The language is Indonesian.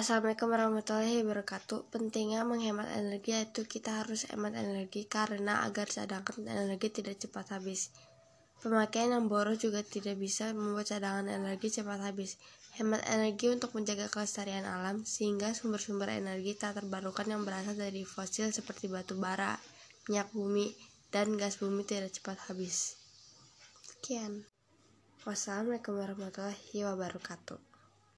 Assalamualaikum warahmatullahi wabarakatuh. Pentingnya menghemat energi yaitu kita harus hemat energi karena agar cadangan energi tidak cepat habis. Pemakaian yang boros juga tidak bisa membuat cadangan energi cepat habis. Hemat energi untuk menjaga kelestarian alam sehingga sumber-sumber energi tak terbarukan yang berasal dari fosil seperti batu bara, minyak bumi, dan gas bumi tidak cepat habis. Sekian. Wassalamualaikum warahmatullahi wabarakatuh.